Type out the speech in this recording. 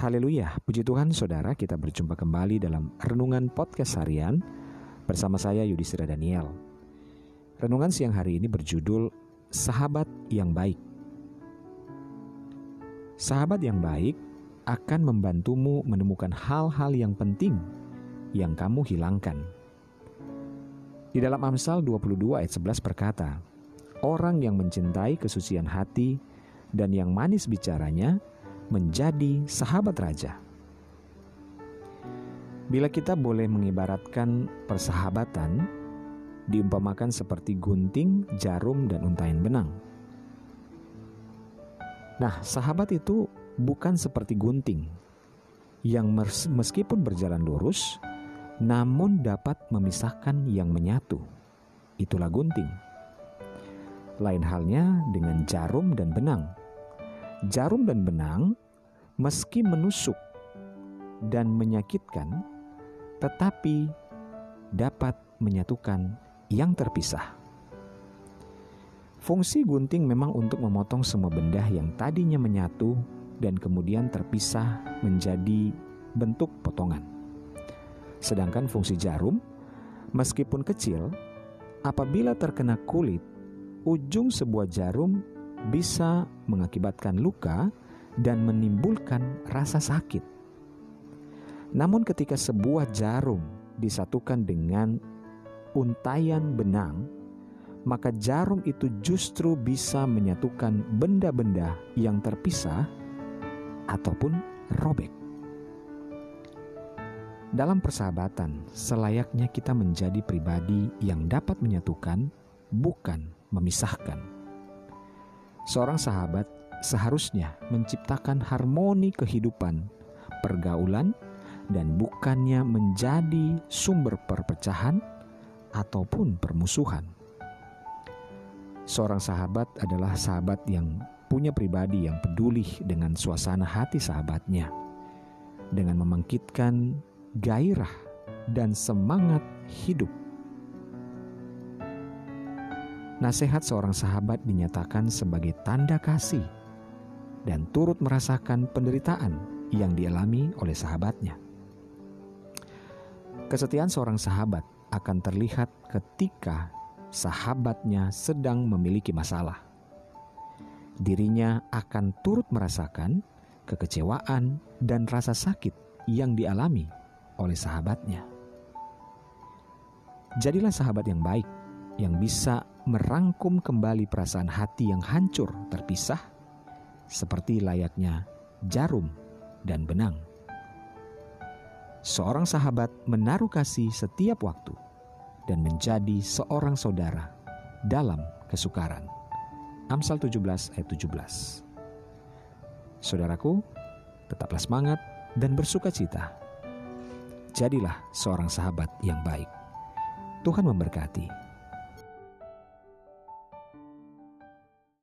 Haleluya, puji Tuhan saudara kita berjumpa kembali dalam Renungan Podcast Harian bersama saya Yudhistira Daniel. Renungan siang hari ini berjudul Sahabat yang Baik. Sahabat yang baik akan membantumu menemukan hal-hal yang penting yang kamu hilangkan. Di dalam Amsal 22 ayat 11 berkata, Orang yang mencintai kesucian hati dan yang manis bicaranya, menjadi sahabat raja. Bila kita boleh mengibaratkan persahabatan, diumpamakan seperti gunting, jarum, dan untaian benang. Nah, sahabat itu bukan seperti gunting yang meskipun berjalan lurus, namun dapat memisahkan yang menyatu. Itulah gunting. Lain halnya dengan jarum dan benang Jarum dan benang, meski menusuk dan menyakitkan, tetapi dapat menyatukan yang terpisah. Fungsi gunting memang untuk memotong semua benda yang tadinya menyatu dan kemudian terpisah menjadi bentuk potongan. Sedangkan fungsi jarum, meskipun kecil, apabila terkena kulit, ujung sebuah jarum bisa mengakibatkan luka dan menimbulkan rasa sakit. Namun, ketika sebuah jarum disatukan dengan untayan benang, maka jarum itu justru bisa menyatukan benda-benda yang terpisah ataupun robek. Dalam persahabatan, selayaknya kita menjadi pribadi yang dapat menyatukan, bukan memisahkan. Seorang sahabat seharusnya menciptakan harmoni kehidupan, pergaulan, dan bukannya menjadi sumber perpecahan ataupun permusuhan. Seorang sahabat adalah sahabat yang punya pribadi yang peduli dengan suasana hati sahabatnya, dengan membangkitkan gairah dan semangat hidup Nasihat seorang sahabat dinyatakan sebagai tanda kasih dan turut merasakan penderitaan yang dialami oleh sahabatnya. Kesetiaan seorang sahabat akan terlihat ketika sahabatnya sedang memiliki masalah. Dirinya akan turut merasakan kekecewaan dan rasa sakit yang dialami oleh sahabatnya. Jadilah sahabat yang baik yang bisa merangkum kembali perasaan hati yang hancur terpisah, seperti layaknya jarum dan benang. Seorang sahabat menaruh kasih setiap waktu dan menjadi seorang saudara dalam kesukaran. Amsal 17 ayat 17. Saudaraku, tetaplah semangat dan bersuka cita. Jadilah seorang sahabat yang baik. Tuhan memberkati.